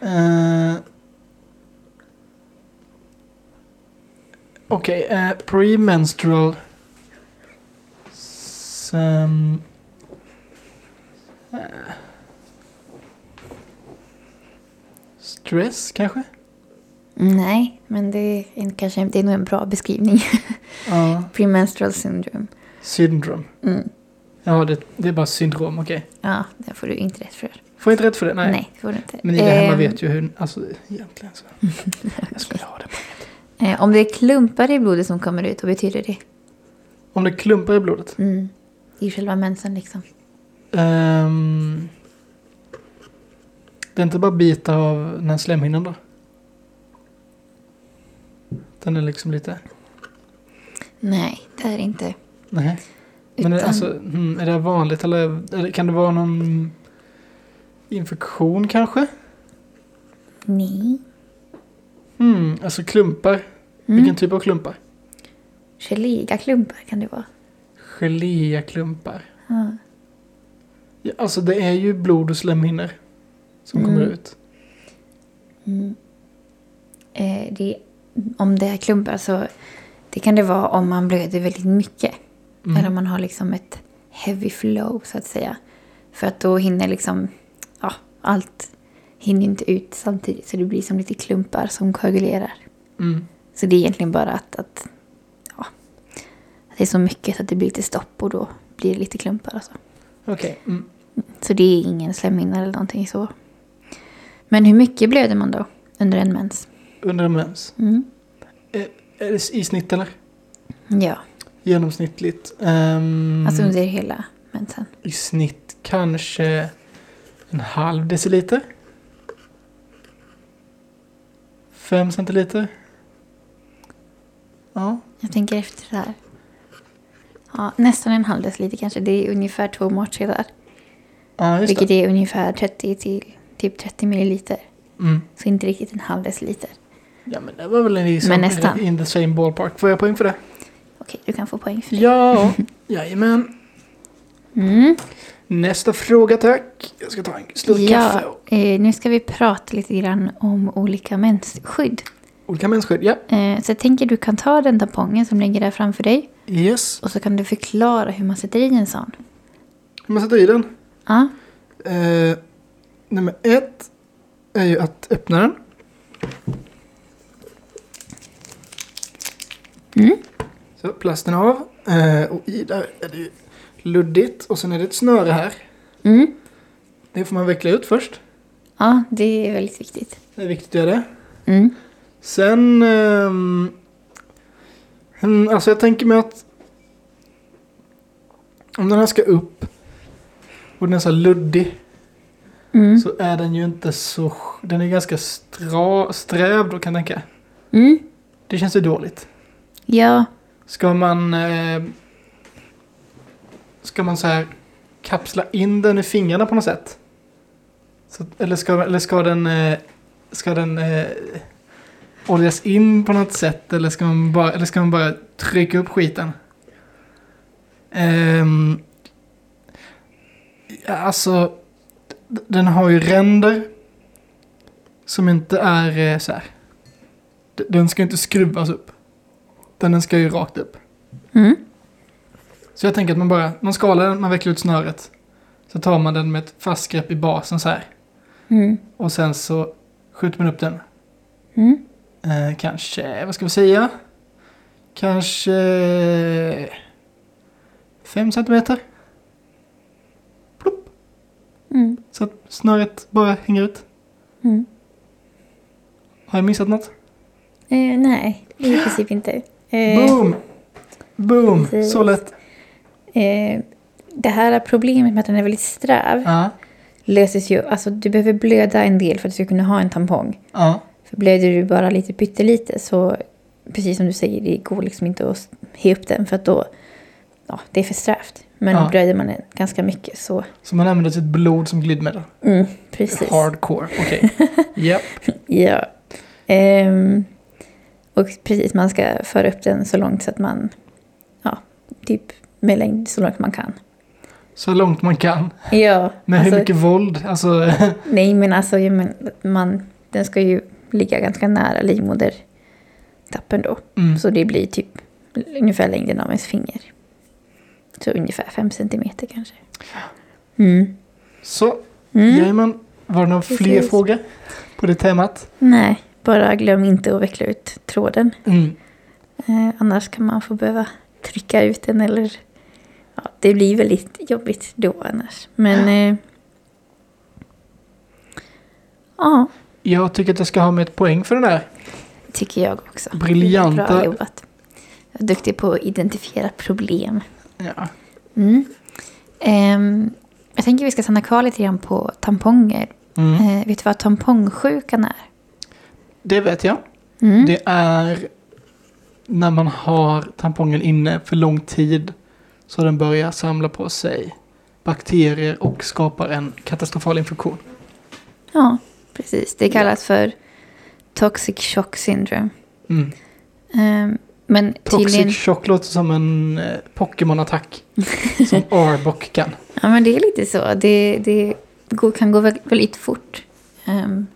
Speaker 2: Eh, Okej, eh, premenstrual... Sem... eh, stress kanske?
Speaker 1: Nej, men det är, en, kanske, det är nog en bra beskrivning.
Speaker 2: Ja.
Speaker 1: Premenstrual syndrome.
Speaker 2: syndrom.
Speaker 1: Mm.
Speaker 2: Ja, det, det är bara syndrom, okej.
Speaker 1: Ja, det får du inte rätt för.
Speaker 2: Får jag inte rätt för det? Nej.
Speaker 1: Nej, det får du inte.
Speaker 2: Men ni där hemma
Speaker 1: Ehm,
Speaker 2: vet ju hur, alltså egentligen så. Jag skulle ha det på.
Speaker 1: Eh, om det är klumpar i blodet som kommer ut, vad betyder det?
Speaker 2: Om det klumpar i blodet.
Speaker 1: Mm. I själva mensen liksom.
Speaker 2: Ehm, det är inte bara bitar av den här slemhinnan då? Den är liksom lite...
Speaker 1: Nej, det är det inte.
Speaker 2: Nej. Men är,
Speaker 1: Utan-
Speaker 2: alltså, hmm, är det vanligt eller är det, kan det vara någon infektion kanske?
Speaker 1: Nej.
Speaker 2: Hmm, alltså klumpar.
Speaker 1: Mm.
Speaker 2: Vilken typ av klumpar?
Speaker 1: Geléiga klumpar kan det vara.
Speaker 2: Geléaklumpar.
Speaker 1: Ja.
Speaker 2: Ja, alltså det är ju blod och slemhinnor som
Speaker 1: Mm.
Speaker 2: kommer ut.
Speaker 1: Mm. Eh, det, om det är klumpar så det kan det vara om man blöder väldigt mycket.
Speaker 2: Mm.
Speaker 1: Eller om man har liksom ett heavy flow så att säga. För att då hinner liksom, ja, allt hinner inte ut samtidigt. Så det blir som lite klumpar som koagulerar.
Speaker 2: Mm.
Speaker 1: Så det är egentligen bara att, att, ja, att det är så mycket så att det blir lite stopp och då blir det lite klumpar och så.
Speaker 2: Okej. Mm.
Speaker 1: Så det är ingen slemhinna eller någonting så. Men hur mycket blöder man då under en mens?
Speaker 2: Under en mens.
Speaker 1: Mm.
Speaker 2: Är det i snitt eller?
Speaker 1: Ja,
Speaker 2: Genomsnittligt. Ehm,
Speaker 1: alltså under hela mensen.
Speaker 2: I snitt kanske en halv deciliter. Fem centiliter. Ja.
Speaker 1: Jag tänker efter det här. Ja, nästan en halv deciliter kanske. Det är ungefär två måltidar.
Speaker 2: Ja, just
Speaker 1: Vilket
Speaker 2: det.
Speaker 1: är ungefär 30 till typ 30 milliliter.
Speaker 2: Mm.
Speaker 1: Så inte riktigt en halv deciliter.
Speaker 2: Ja, men det var väl en liksom
Speaker 1: Men nästan.
Speaker 2: in the same ballpark. Får jag poäng för det?
Speaker 1: Okej, du kan få poäng för det.
Speaker 2: Ja, jajamän.
Speaker 1: Mm.
Speaker 2: Nästa fråga tack. Jag ska ta en slurk kaffe.
Speaker 1: Ja,
Speaker 2: och
Speaker 1: eh, nu ska vi prata lite grann om olika mensskydd.
Speaker 2: Olika mensskydd, ja.
Speaker 1: Eh, så jag tänker du kan ta den tampongen som ligger där framför dig.
Speaker 2: Yes.
Speaker 1: Och så kan du förklara hur man sätter i en sån.
Speaker 2: Hur man sätter i den.
Speaker 1: Ja,
Speaker 2: Eh, nummer ett är ju att öppna den.
Speaker 1: Mm.
Speaker 2: Så plasten av. Eh, och i där är det ju luddigt. Och sen är det ett snöre här.
Speaker 1: mm.
Speaker 2: Det får man veckla ut först.
Speaker 1: ja det är väldigt viktigt.
Speaker 2: Det är viktigt att göra det.
Speaker 1: Mm.
Speaker 2: Sen... mm, alltså jag tänker mig att... Om den här ska upp och den är så luddig
Speaker 1: Mm.
Speaker 2: så är den ju inte så... Den är ganska stra, sträv då kan jag tänka.
Speaker 1: Mm.
Speaker 2: Det känns ju dåligt.
Speaker 1: Ja,
Speaker 2: Ska man... Eh, ska man så här kapsla in den i fingrarna på något sätt? Så, eller, ska, eller ska den... Eh, ska den eh, oljas in på något sätt? Eller ska man bara, eller ska man bara trycka upp skiten? Um, ja, alltså... Den har ju ränder. Som inte är eh, så här. D- Den ska inte skruvas upp. Den ska ju rakt upp. Så jag tänker att man bara, man skalar den, man vecklar ut snöret. Så tar man den med ett fast grepp i basen så här.
Speaker 1: Mm.
Speaker 2: Och sen så skjuter man upp den.
Speaker 1: Mm.
Speaker 2: Eh, kanske, vad ska vi säga? Kanske fem centimeter. Plopp,
Speaker 1: Mm.
Speaker 2: så att snöret bara hänger ut.
Speaker 1: Mm.
Speaker 2: Har jag missat något?
Speaker 1: Eh, nej, i princip inte. Eh,
Speaker 2: Boom! Boom!
Speaker 1: precis.
Speaker 2: Så lätt.
Speaker 1: Eh, det här problemet med att den är väldigt sträv
Speaker 2: Ja.
Speaker 1: löses ju, alltså du behöver blöda en del för att du ska kunna ha en tampong.
Speaker 2: Ja.
Speaker 1: För blöder du bara lite pyttelite så, precis som du säger, det går liksom inte att he upp den för att då, ja, det är för strävt. Men
Speaker 2: Ja.
Speaker 1: blöder man den ganska mycket så,
Speaker 2: Så man använder sitt blod som glidmedel.
Speaker 1: mm, precis.
Speaker 2: Hardcore, okej. Japp.
Speaker 1: Ja. Ehm, och precis, man ska föra upp den så långt så att man, ja, typ med längd så långt man kan.
Speaker 2: Så långt man kan.
Speaker 1: Ja,
Speaker 2: Med
Speaker 1: alltså,
Speaker 2: hur mycket våld? Alltså,
Speaker 1: nej men alltså, men, man, den ska ju ligga ganska nära livmodertappen då.
Speaker 2: mm.
Speaker 1: Så det blir typ ungefär längden av ens finger. Så ungefär fem centimeter kanske. Mm.
Speaker 2: Så,
Speaker 1: Mm.
Speaker 2: jajamän. Var det några fler
Speaker 1: Precis.
Speaker 2: frågor på det temat?
Speaker 1: Nej, bara glöm inte att veckla ut tråden.
Speaker 2: Mm.
Speaker 1: Eh, annars kan man få behöva trycka ut den eller... Ja, det blir väldigt jobbigt då annars. Men... Eh, ja,
Speaker 2: Jag tycker att jag ska ha med ett poäng för den här.
Speaker 1: tycker jag också.
Speaker 2: Briljanta-
Speaker 1: Bra jobbat. Jag är duktig på att identifiera problem.
Speaker 2: Ja.
Speaker 1: Mm. Ehm, jag tänker vi ska stanna kvar lite grann på tamponger.
Speaker 2: Mm.
Speaker 1: Eh, vet du vad tampongsjukan är?
Speaker 2: Det vet jag.
Speaker 1: Mm.
Speaker 2: Det är när man har tampongen inne för lång tid så den börjar samla på sig bakterier och skapar en katastrofal infektion.
Speaker 1: Ja, precis. Det kallas för toxic shock syndrome.
Speaker 2: Mm.
Speaker 1: Ehm, men
Speaker 2: Toxic
Speaker 1: tydligen...
Speaker 2: shock låter som en eh, Pokémon-attack. som Arbok kan.
Speaker 1: Ja, men det är lite så. Det, det går, kan gå vä- väldigt fort. Ehm,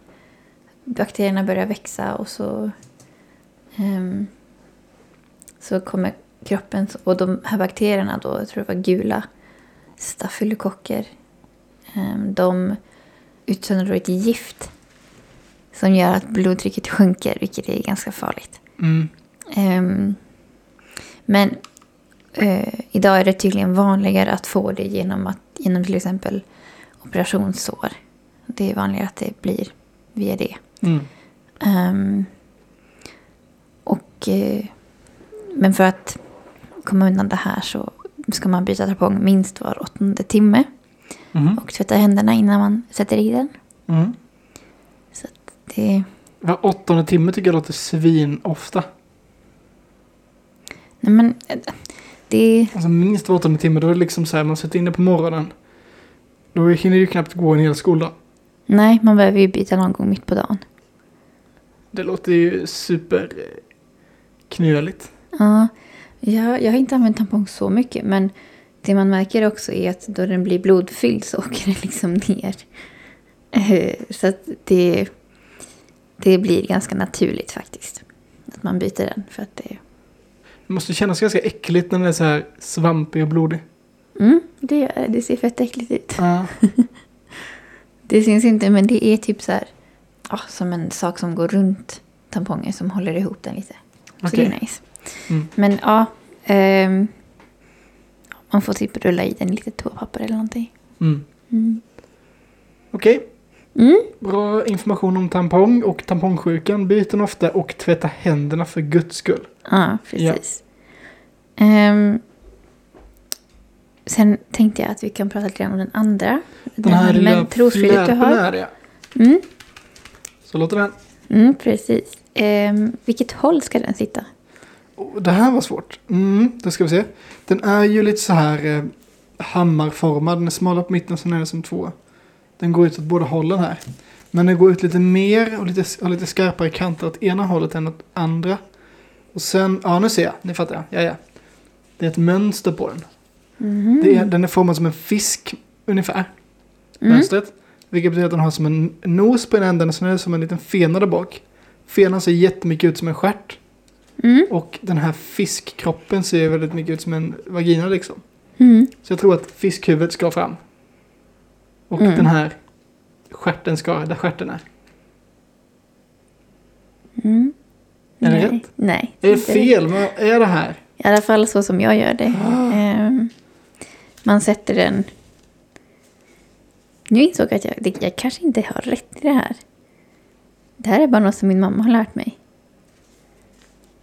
Speaker 1: bakterierna börjar växa och så, ehm, så kommer kroppen... Och de här bakterierna då, jag tror det var gula stafylokocker. Um, de utsöndrar då ett gift som gör att blodtrycket sjunker, vilket är ganska farligt.
Speaker 2: Mm.
Speaker 1: Ehm, men eh, idag är det tydligen vanligare att få det genom, att, genom till exempel operationssår. Det är vanligare att det blir via det.
Speaker 2: Mm.
Speaker 1: Ehm, och, eh, men för att komma undan det här så ska man byta tampong minst var åttonde timme.
Speaker 2: Mm.
Speaker 1: Och tvätta händerna innan man sätter i den.
Speaker 2: Mm.
Speaker 1: Så det,
Speaker 2: Var åttonde timme tycker jag låter svin ofta.
Speaker 1: nej men, det,
Speaker 2: Alltså minst var åttonde timme, då är det liksom så här, man sätter in det på morgonen. Då hinner ju knappt gå en hel skoldag.
Speaker 1: nej, man behöver ju byta någon gång mitt på dagen.
Speaker 2: Det låter ju super eh, knöligt.
Speaker 1: Ja, jag, har inte använt tampong så mycket. Men det man märker också är att då den blir blodfylld så åker den liksom ner. Eh, Så att det, det blir ganska naturligt faktiskt. Att man byter den. För att det,
Speaker 2: Det måste kännas ganska äckligt när den är så här svampig och blodig.
Speaker 1: mm, det, det. det ser fett äckligt ut.
Speaker 2: Ja.
Speaker 1: Det syns inte men det är typ så här. ja, som en sak som går runt tampongen som håller ihop den lite. Så det är nice.
Speaker 2: Mm.
Speaker 1: Men ja. ehm, man får typ rulla i den i lite toapapper eller någonting.
Speaker 2: Mm.
Speaker 1: Mm.
Speaker 2: Okej,
Speaker 1: Mm.
Speaker 2: bra information om tampong och tampongsjukan. Byt den ofta och tvätta händerna för guds skull.
Speaker 1: Ja, precis. Ehm, sen tänkte jag att vi kan prata lite grann om den andra.
Speaker 2: Den här lilla
Speaker 1: trosskyddet du har.
Speaker 2: här ja.
Speaker 1: Mm,
Speaker 2: Så låter den.
Speaker 1: mm, precis. Ehm, vilket håll ska den sitta?
Speaker 2: Oh, det här var svårt. Mm, då ska vi se. Den är ju lite så här eh, hammarformad. Den är smalare på mitten sen är den som två. Den går ut åt båda hållen här. Men den går ut lite mer och lite, och lite skarpare kanter åt ena hållet än åt andra. Och sen, ja nu ser jag, nu fattar jag. Ja, ja. Det är ett mönster på den.
Speaker 1: Mhm.
Speaker 2: Det är, den är formad som en fisk ungefär.
Speaker 1: Mm.
Speaker 2: Mönstret. Vilket betyder att den har som en nos på ena änden och sen är det som en liten fena där bak. Fenan ser jättemycket ut som en stjärt.
Speaker 1: Mm.
Speaker 2: Och den här fiskkroppen ser väldigt mycket ut som en vagina liksom.
Speaker 1: Mm.
Speaker 2: Så jag tror att fiskhuvudet ska fram. Och
Speaker 1: Mm.
Speaker 2: den här stjärten ska, där stjärten är.
Speaker 1: Mm.
Speaker 2: Är det rätt?
Speaker 1: Nej.
Speaker 2: Är det fel? Vad är det här?
Speaker 1: I alla fall så som jag gör det.
Speaker 2: Ah.
Speaker 1: Ehm, man sätter den... Nu insåg jag att jag, jag kanske inte har rätt i det här. Det här är bara något som min mamma har lärt mig.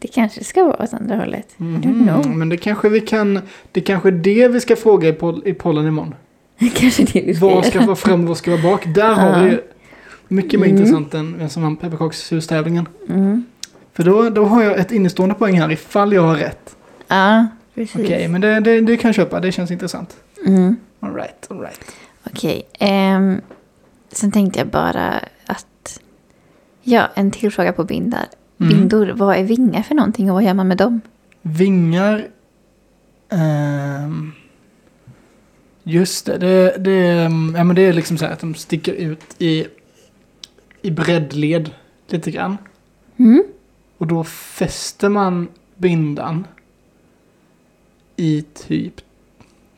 Speaker 1: Det kanske ska vara åt andra hållet.
Speaker 2: Mm, men det kanske vi kan... Det kanske är det vi ska fråga i, poll, i pollen imorgon.
Speaker 1: kanske det vi ska
Speaker 2: Vad ska vara fram och vad ska vara bak? Där har vi mycket mer
Speaker 1: Mm.
Speaker 2: intressant än vem som vann pepparkakshus-tävlingen.
Speaker 1: Mm.
Speaker 2: För då, då har jag ett innestående poäng här ifall jag har rätt.
Speaker 1: Ja, precis.
Speaker 2: Okej, men det, det, det kan jag köpa. Det känns intressant.
Speaker 1: Mm.
Speaker 2: All right, all right.
Speaker 1: Okej. ehm, sen tänkte jag bara att... Ja, en till fråga på
Speaker 2: Mm.
Speaker 1: Bindor, vad är vingar för någonting och vad gör man med dem?
Speaker 2: Vingar. ehm, just det, det, det, ja, men det är liksom så här att de sticker ut i, i breddled lite grann.
Speaker 1: Mm.
Speaker 2: Och då fäster man bindan i typ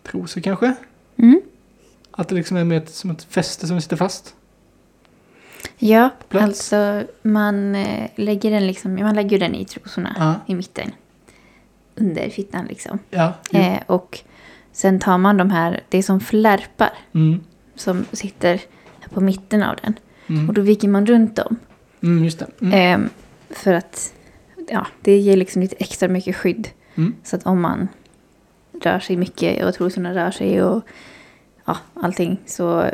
Speaker 2: trosor kanske.
Speaker 1: Mm.
Speaker 2: Att det liksom är med ett, som ett fäste som sitter fast.
Speaker 1: Ja,
Speaker 2: Plats.
Speaker 1: alltså man eh, lägger den liksom, man lägger den i trosorna
Speaker 2: Ja,
Speaker 1: i mitten. Under fittan liksom.
Speaker 2: ja.
Speaker 1: Eh, och sen tar man de här, det är som flärpar
Speaker 2: Mm,
Speaker 1: som sitter på mitten av den.
Speaker 2: mm,
Speaker 1: Och då viker man runt dem.
Speaker 2: mm, just det.
Speaker 1: Eh, för att ja, det ger liksom lite extra mycket skydd.
Speaker 2: mm,
Speaker 1: Så att om man rör sig mycket och trosorna rör sig och ja, allting så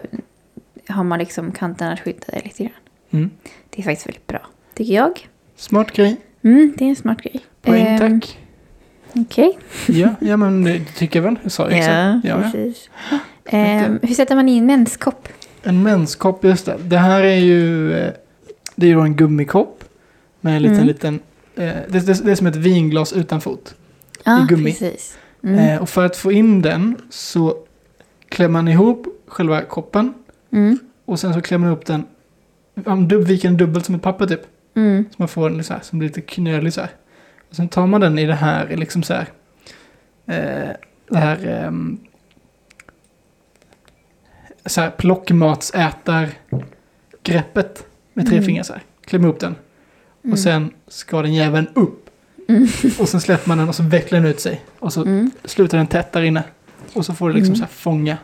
Speaker 1: har man liksom kanterna skyddade lite grann.
Speaker 2: mm.
Speaker 1: Det är faktiskt väldigt bra, tycker jag.
Speaker 2: Smart grej.
Speaker 1: Mm, det är en smart grej.
Speaker 2: Poäng
Speaker 1: Ehm,
Speaker 2: tack.
Speaker 1: Okej.
Speaker 2: Ja, ja, men det tycker jag väl. Jag sa ju.
Speaker 1: Ja,
Speaker 2: Ja, ja.
Speaker 1: precis. Ehm, hur sätter man i en menskopp?
Speaker 2: En menskopp, just det. Det här är ju, eh, det är ju en gummikopp. Med en liten,
Speaker 1: Mm.
Speaker 2: liten, eh, det, det, det är som ett vinglas utan fot.
Speaker 1: Ja,
Speaker 2: gummi.
Speaker 1: precis. Mm.
Speaker 2: Eh, och för att få in den så klämmer man ihop själva koppen.
Speaker 1: Mm.
Speaker 2: Och sen så klämmer man upp den, dub- viker den dubbelt som ett papper typ.
Speaker 1: Mm.
Speaker 2: Så man får den så här, som blir lite knölig så här. Och sen tar man den i det här, liksom så här. Eh, det här... ehm, så här plockmatsätar-greppet. Med tre
Speaker 1: Mm.
Speaker 2: fingrar så här. Klämmer upp den.
Speaker 1: Mm.
Speaker 2: Och sen ska den jäveln upp.
Speaker 1: Mm.
Speaker 2: Och sen släpper man den och så vecklar den ut sig. Och så
Speaker 1: Mm.
Speaker 2: slutar den tätt där inne. Och så får det liksom
Speaker 1: Mm.
Speaker 2: så här fånga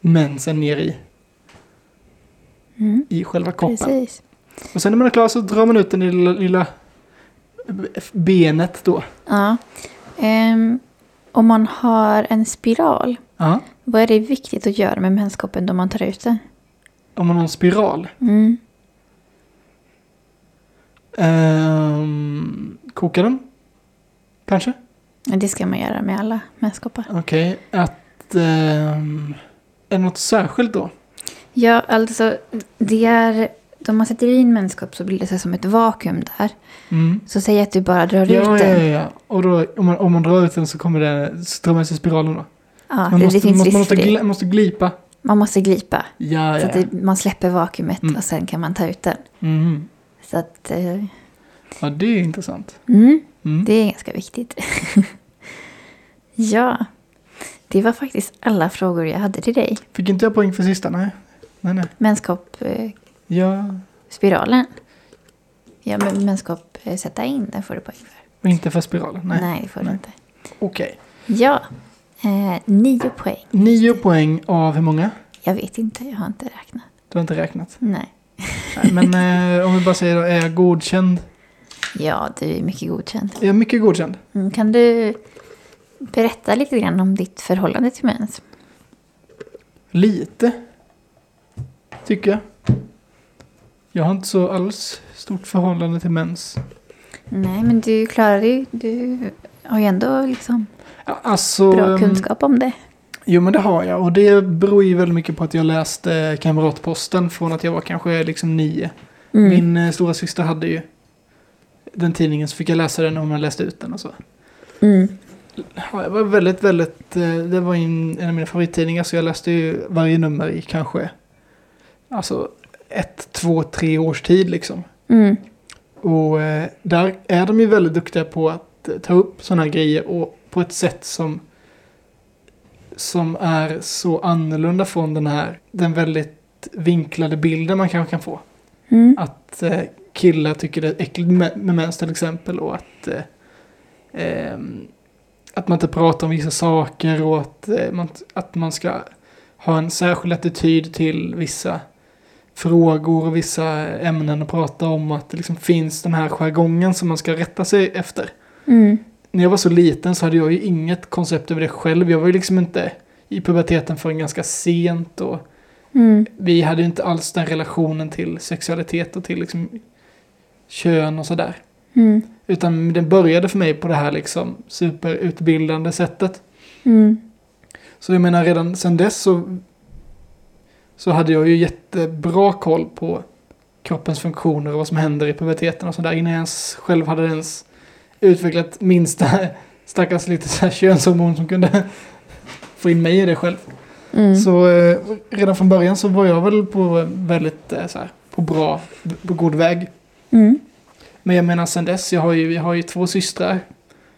Speaker 2: mensen ner i,
Speaker 1: Mm.
Speaker 2: i själva koppen.
Speaker 1: Precis.
Speaker 2: Och sen när man är klar så drar man ut den lilla, lilla benet då.
Speaker 1: Ja. Ehm, om man har en spiral,
Speaker 2: Ja.
Speaker 1: vad är det viktigt att göra med menskoppen då man tar ut den?
Speaker 2: Om man har en spiral.
Speaker 1: Mm.
Speaker 2: Ehm, koka den? Kanske?
Speaker 1: Det ska man göra med alla menskoppar.
Speaker 2: Okej. Att... ehm, är det något särskilt då?
Speaker 1: Ja, alltså det är... Då man sätter i en menskopp så blir det så som ett vakuum där.
Speaker 2: Mm.
Speaker 1: Så säg att du bara drar
Speaker 2: Ja,
Speaker 1: ut
Speaker 2: ja,
Speaker 1: den.
Speaker 2: ja, ja. Och då, om, man, om man drar ut den så kommer det strömma med sig spiralen då.
Speaker 1: Ja,
Speaker 2: Man
Speaker 1: det,
Speaker 2: måste,
Speaker 1: det finns
Speaker 2: man
Speaker 1: risk
Speaker 2: måste, måste glipa.
Speaker 1: Man måste glipa.
Speaker 2: Ja,
Speaker 1: Så
Speaker 2: ja,
Speaker 1: att
Speaker 2: ja.
Speaker 1: det, man släpper vakuumet
Speaker 2: Mm.
Speaker 1: och sen kan man ta ut den.
Speaker 2: Mhm.
Speaker 1: Så att... Eh,
Speaker 2: Ja, det är intressant.
Speaker 1: mm,
Speaker 2: Mm.
Speaker 1: det är ganska viktigt. ja. Det var faktiskt alla frågor jag hade till dig.
Speaker 2: Fick inte jag poäng för sista? Nej. Nej, nej.
Speaker 1: Menskopp, eh,
Speaker 2: Ja,
Speaker 1: spiralen. Ja, men menskopp, sätta in, den får du poäng för.
Speaker 2: och inte för spiralen. Nej.
Speaker 1: Nej, det får du inte.
Speaker 2: Okej.
Speaker 1: Ja, eh, nio poäng.
Speaker 2: Nio poäng av hur många?
Speaker 1: Jag vet inte, jag har inte räknat.
Speaker 2: Du har inte räknat.
Speaker 1: Nej.
Speaker 2: Nej, men eh, om vi bara säger då, är jag godkänd?
Speaker 1: Ja, du är mycket godkänd.
Speaker 2: Är jag mycket godkänd?
Speaker 1: Mm, kan du berätta lite grann om ditt förhållande till mens?
Speaker 2: Lite. Tycker jag. Jag har inte så alls stort förhållande till mens.
Speaker 1: Nej, men du klarar ju, du har ju ändå liksom
Speaker 2: Ja, Alltså,
Speaker 1: bra
Speaker 2: ehm,
Speaker 1: kunskap om det.
Speaker 2: Jo men det har jag och det beror ju väldigt mycket på att jag läste Kamratposten från att jag var kanske liksom nio.
Speaker 1: Mm.
Speaker 2: Min eh, stora syster hade ju den tidningen så fick jag läsa den och man läste ut den och så.
Speaker 1: Mm.
Speaker 2: Ja, jag var väldigt, väldigt, eh, det var en, en av mina favorittidningar så jag läste ju varje nummer i kanske alltså ett, två, tre års tid liksom.
Speaker 1: Mm.
Speaker 2: Och eh, där är de ju väldigt duktiga på att eh, ta upp sådana här grejer och på ett sätt som som är så annorlunda från den här den väldigt vinklade bilden man kanske kan få.
Speaker 1: Mm.
Speaker 2: Att eh, killar tycker det är äckligt med, med mens till exempel och att eh, ehm, att man inte pratar om vissa saker och att, eh, man, att man ska ha en särskild attityd till vissa frågor och vissa ämnen att prata om. Att det liksom finns den här jargongen som man ska rätta sig efter.
Speaker 1: Mm.
Speaker 2: När jag var så liten så hade jag ju inget koncept över det själv. Jag var ju liksom inte i puberteten förrän ganska sent och
Speaker 1: Mm.
Speaker 2: vi hade ju inte alls den relationen till sexualitet och till liksom kön och sådär.
Speaker 1: Mm.
Speaker 2: Utan den började för mig på det här liksom superutbildande sättet.
Speaker 1: Mm.
Speaker 2: Så jag menar redan sen dess så, så hade jag ju jättebra koll på kroppens funktioner och vad som händer i puberteten och sådär innan jag ens själv hade ens utvecklat minsta stackars lite så här könshormon som kunde få in mig i det själv.
Speaker 1: Mm.
Speaker 2: Så eh, redan från början så var jag väl på väldigt eh, så här, på bra, på god väg.
Speaker 1: Mm.
Speaker 2: Men jag menar sen dess, jag har ju, jag har ju två systrar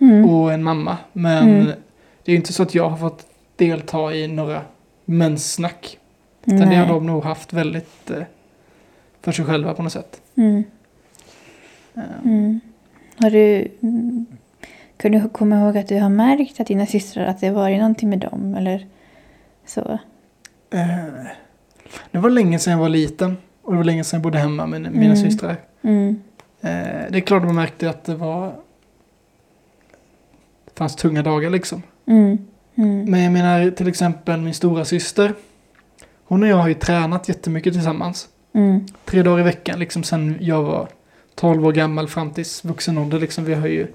Speaker 1: Mm.
Speaker 2: och en mamma. Men
Speaker 1: Mm.
Speaker 2: det är ju inte så att jag har fått delta i några menssnack. Utan det
Speaker 1: Nej.
Speaker 2: har de nog haft väldigt eh, för sig själva på något sätt.
Speaker 1: Mm.
Speaker 2: Eh,
Speaker 1: Mm. Har du... Kan du komma ihåg att du har märkt att dina systrar, att det varit någonting med dem eller så?
Speaker 2: eh, det var länge sedan jag var liten. Och det var länge sedan jag bodde hemma med mina
Speaker 1: Mm.
Speaker 2: systrar.
Speaker 1: Mm.
Speaker 2: Eh, det är klart man märkte att det var... Det fanns tunga dagar liksom.
Speaker 1: Mm. Mm.
Speaker 2: Men jag menar till exempel min stora syster. Hon och jag har ju tränat jättemycket tillsammans.
Speaker 1: Mm.
Speaker 2: Tre dagar i veckan liksom sen jag var 12 år gammal fram till vuxen ålder liksom. Vi har ju,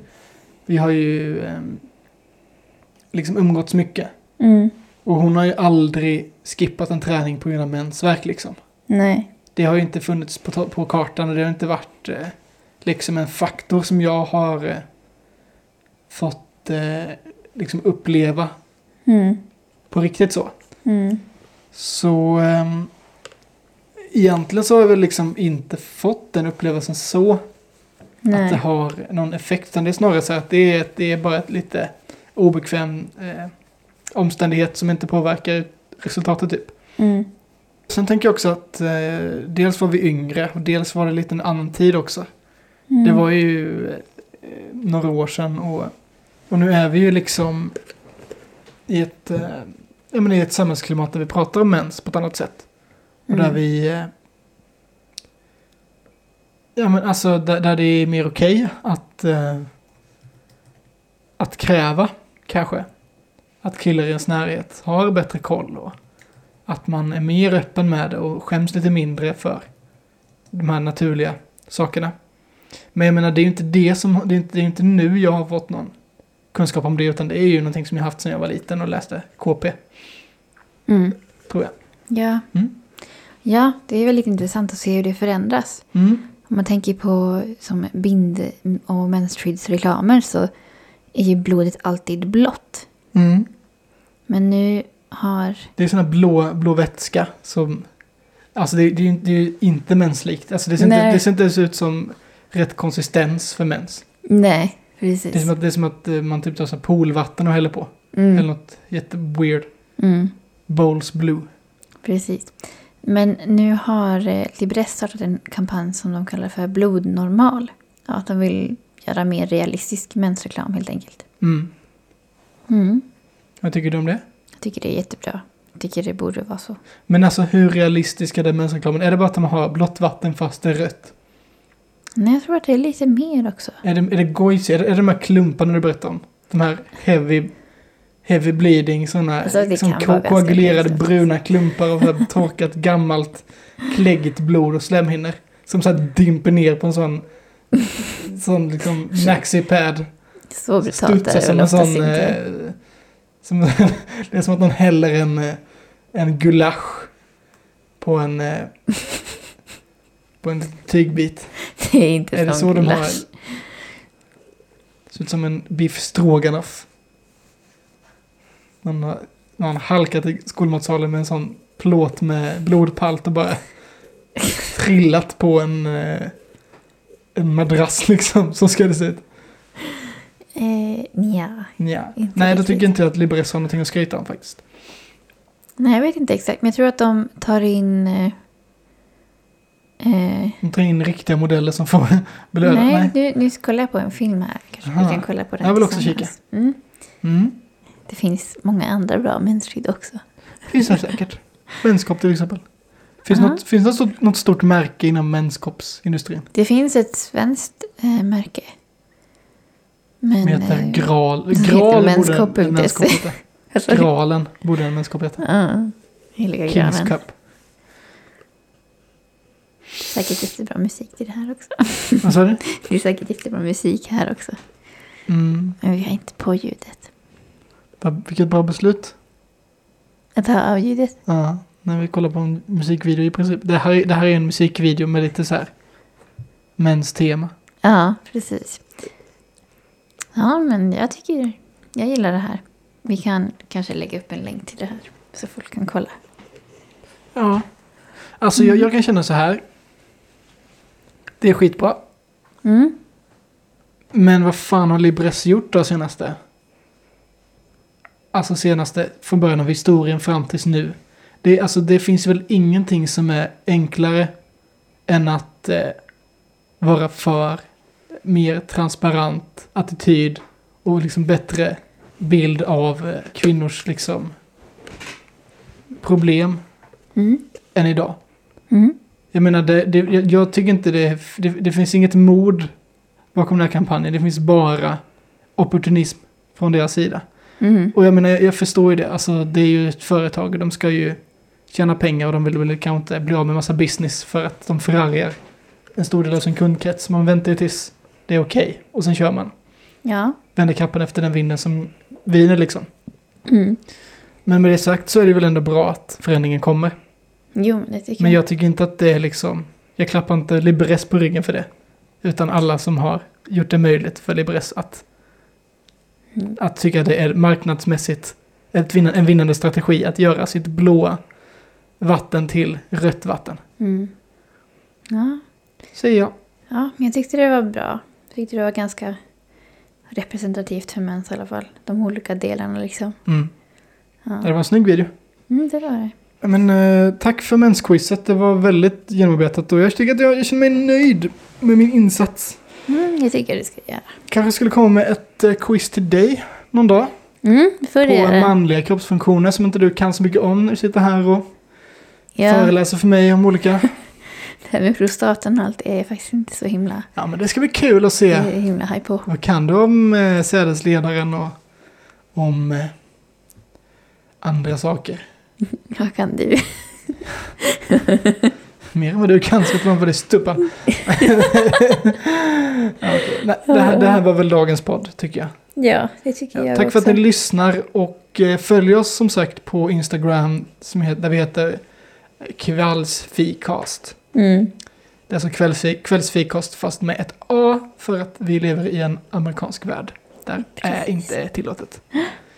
Speaker 2: vi har ju ehm, liksom umgåtts mycket.
Speaker 1: Mm.
Speaker 2: Och hon har ju aldrig skippat en träning på grund av mensvärk liksom.
Speaker 1: Nej.
Speaker 2: Det har ju inte funnits på, på kartan och det har inte varit eh, liksom en faktor som jag har eh, fått eh, liksom uppleva
Speaker 1: Mm.
Speaker 2: på riktigt så.
Speaker 1: Mm.
Speaker 2: Så ehm, egentligen så har jag väl liksom inte fått den upplevelsen så. Att det
Speaker 1: Nej.
Speaker 2: har någon effekt. Utan det är snarare så att det är, det är bara ett lite obekväm eh, omständighet som inte påverkar resultatet typ.
Speaker 1: Mm.
Speaker 2: Sen tänker jag också att eh, dels var vi yngre och dels var det lite en annan tid också.
Speaker 1: Mm.
Speaker 2: Det var ju eh, några år sedan och, och nu är vi ju liksom i ett, eh, ja, men i ett samhällsklimat där vi pratar om mens på ett annat sätt. Och där
Speaker 1: Mm.
Speaker 2: vi... eh, Ja men alltså där, där det är mer okej att... eh, Att kräva kanske. Att killar i ens närhet har bättre koll och att man är mer öppen med det och skäms lite mindre för de här naturliga sakerna. Men jag menar det är ju inte det som, det är inte, det är inte nu jag har fått någon kunskap om det utan det är ju någonting som jag haft sedan jag var liten och läste KP,
Speaker 1: Mm.
Speaker 2: tror jag.
Speaker 1: Ja.
Speaker 2: Mm.
Speaker 1: ja, det är väldigt intressant att se hur det förändras.
Speaker 2: Mm.
Speaker 1: Om man tänker på som bind och mensskyddsreklamer så är ju blodet alltid blått.
Speaker 2: Mm.
Speaker 1: Men nu har...
Speaker 2: Det är här blå, blå vätska som... Alltså det, det, det är ju inte menslikt. Alltså det ser, inte, det ser inte ens ut som rätt konsistens för mens.
Speaker 1: Nej,
Speaker 2: Det är
Speaker 1: precis.
Speaker 2: som att, är som att eh, man typ tar så poolvatten och häller på. Eller
Speaker 1: Mm.
Speaker 2: något jätteweird.
Speaker 1: Mm.
Speaker 2: Bowls blue.
Speaker 1: Precis. Men nu har eh, Libresse startat en kampanj som de kallar för blodnormal. Ja, att de vill göra mer realistisk mensreklam helt enkelt.
Speaker 2: Mm.
Speaker 1: Mm.
Speaker 2: Vad tycker du om det?
Speaker 1: Jag tycker det är jättebra. Jag tycker det borde vara så.
Speaker 2: Men alltså hur realistisk är den mensreklamen? Är det bara att de har blått vatten fast det är rött?
Speaker 1: Nej, jag tror att det är lite mer också.
Speaker 2: Är det, är det gojs? Är det, är det de här klumparna du berättar om? De här heavy, heavy bleeding, sådana
Speaker 1: Alltså,
Speaker 2: liksom ko- koagulerade bruna klumpar av här torkat gammalt kläggigt blod och slemhinnor. Som så här dimper ner på en sån, sån liksom maxi-pad.
Speaker 1: Så brutalt är det
Speaker 2: som
Speaker 1: väl oftast
Speaker 2: sån...
Speaker 1: inte.
Speaker 2: Eh, som, det är som att någon häller en, eh, en gulasch på en... Eh, på en tygbit.
Speaker 1: Det är inte
Speaker 2: Är det så de har? Ser ut som en biff stroganoff. Man har, man har halkat i skolmatsalen med en sån plåt med blodpalt och bara trillat på en, eh, en madrass liksom som ska det se ut.
Speaker 1: Eh, nja.
Speaker 2: Ja.
Speaker 1: Inte
Speaker 2: Nej, då tycker inte jag att Libres har någonting att skryta om faktiskt.
Speaker 1: Nej, jag vet inte exakt. Men jag tror att de tar in... Eh,
Speaker 2: tar in riktiga modeller som får belöna.
Speaker 1: nej, Nu, nu kollar jag på en film här. Kanske
Speaker 2: Aha.
Speaker 1: vi kan kolla på den
Speaker 2: Jag vill också
Speaker 1: tillsammans. Mm.
Speaker 2: Mm.
Speaker 1: Det finns många andra bra mensskydd också.
Speaker 2: Finns det säkert. Menskopp till exempel. Finns,
Speaker 1: Ja.
Speaker 2: något, finns det något stort, märke inom menskoppsindustrin?
Speaker 1: Det finns ett svenskt eh, märke. Men...
Speaker 2: Som heter
Speaker 1: eh, heter
Speaker 2: Gral borde en menskopp heta. Gralen borde en menskopp heta.
Speaker 1: Ja, Heliga
Speaker 2: Kings
Speaker 1: granen.
Speaker 2: Cup.
Speaker 1: Säkert jättebra musik till det här också.
Speaker 2: Vad sa du?
Speaker 1: Det är säkert jättebra musik här också.
Speaker 2: Mm.
Speaker 1: Men vi har inte på ljudet.
Speaker 2: Vilket bra beslut.
Speaker 1: Att ha av ljudet.
Speaker 2: Ja, när vi kollar på en musikvideo i princip. Det här, är- det här är en musikvideo med lite så här mäns tema.
Speaker 1: Ja, precis. Ja, men jag tycker... Jag gillar det här. Vi kan kanske lägga upp en länk till det här. Så folk kan kolla.
Speaker 2: Ja. Alltså jag, jag kan känna så här. Det är skitbra.
Speaker 1: Mm.
Speaker 2: Men vad fan har Libres gjort då senaste? Alltså senaste, från början av historien fram tills nu. Det, alltså, det finns väl ingenting som är enklare än att eh, vara för mer transparent attityd och liksom bättre bild av eh, kvinnors liksom problem
Speaker 1: Mm.
Speaker 2: än idag.
Speaker 1: Mm.
Speaker 2: Jag menar, det, det, jag, jag tycker inte det, det... Det finns inget mod bakom den här kampanjen. Det finns bara opportunism från deras sida.
Speaker 1: Mm.
Speaker 2: Och jag menar, jag, jag förstår ju det. Alltså, det är ju ett företag och de ska ju tjäna pengar och de vill väl kanske inte bli av med massa business för att de förargar en stor del av sin kundkrets. Man väntar ju tills det är okej och sen kör man.
Speaker 1: Ja.
Speaker 2: Vänder kappan efter den vinden som viner liksom.
Speaker 1: Mm.
Speaker 2: Men med det sagt så är det väl ändå bra att förändringen kommer.
Speaker 1: Jo, men det tycker
Speaker 2: Men
Speaker 1: jag.
Speaker 2: jag tycker inte att det är liksom... Jag klappar inte Libres på ryggen för det. Utan alla som har gjort det möjligt för Libres att,
Speaker 1: Mm.
Speaker 2: att tycka att det är marknadsmässigt ett vinna, en vinnande strategi att göra sitt blåa vatten till rött vatten.
Speaker 1: Mm. Ja.
Speaker 2: Säger jag.
Speaker 1: ja, men jag tyckte det var bra. Jag tyckte det var ganska representativt för mens i alla fall. De olika delarna liksom.
Speaker 2: Mm.
Speaker 1: Ja.
Speaker 2: Det var en snygg video.
Speaker 1: Mm, det var det.
Speaker 2: Men eh, tack för mensquizet. Det var väldigt genomarbetat och jag tycker att jag, jag känner mig nöjd med min insats.
Speaker 1: Mm, jag tycker du ska göra.
Speaker 2: Kanske skulle komma med ett eh, quiz till dig någon dag.
Speaker 1: Mm, får
Speaker 2: På
Speaker 1: det.
Speaker 2: manliga kroppsfunktioner som inte du kan så mycket om när du sitter här och
Speaker 1: Ja,
Speaker 2: föreläser för mig om olika...
Speaker 1: det här med prostaten och allt är faktiskt inte så himla,
Speaker 2: Ja men det ska bli kul att se.
Speaker 1: jag är himla high på.
Speaker 2: Vad kan du om eh, sädesledaren och om eh, andra saker?
Speaker 1: Vad kan du?
Speaker 2: Mer än vad du kan så att man stuppa. ja, okej. Nej, det, här, det här var väl dagens podd tycker jag.
Speaker 1: Ja, det tycker
Speaker 2: Ja,
Speaker 1: jag
Speaker 2: tack
Speaker 1: också.
Speaker 2: för att ni lyssnar och eh, följ oss som sagt på Instagram som heter, där vi heter Kvällsfikast.
Speaker 1: Mm.
Speaker 2: Det är alltså kvällsfi- kvällsfikost fast med ett A för att vi lever i en amerikansk värld. Där är
Speaker 1: Precis.
Speaker 2: inte tillåtet.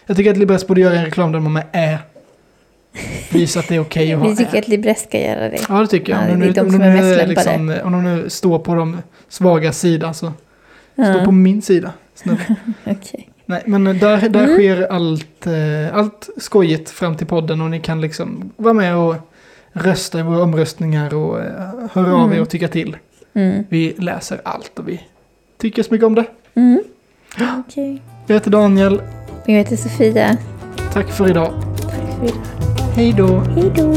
Speaker 2: Jag tycker att Libres borde göra en reklam där man med Ä. Visa att det är okej att ha
Speaker 1: Vi tycker att Libres ska göra det.
Speaker 2: Ja, det tycker jag.
Speaker 1: Ja,
Speaker 2: om,
Speaker 1: det är
Speaker 2: de,
Speaker 1: de
Speaker 2: om, de nu, liksom, om de nu står på de svaga sida så stå
Speaker 1: Ja,
Speaker 2: på min sida.
Speaker 1: Okej.
Speaker 2: Nej, men där, där
Speaker 1: Mm.
Speaker 2: sker allt, eh, allt skojigt fram till podden och ni kan liksom vara med och rösta i våra omröstningar och eh, höra av er
Speaker 1: Mm.
Speaker 2: och tycka till.
Speaker 1: Mm.
Speaker 2: Vi läser allt och vi tycker så mycket om det.
Speaker 1: Mm. Okej.
Speaker 2: Jag heter Daniel.
Speaker 1: Jag heter Sofia.
Speaker 2: Tack för idag.
Speaker 1: Tack för idag.
Speaker 2: Hej då!
Speaker 1: Hej då!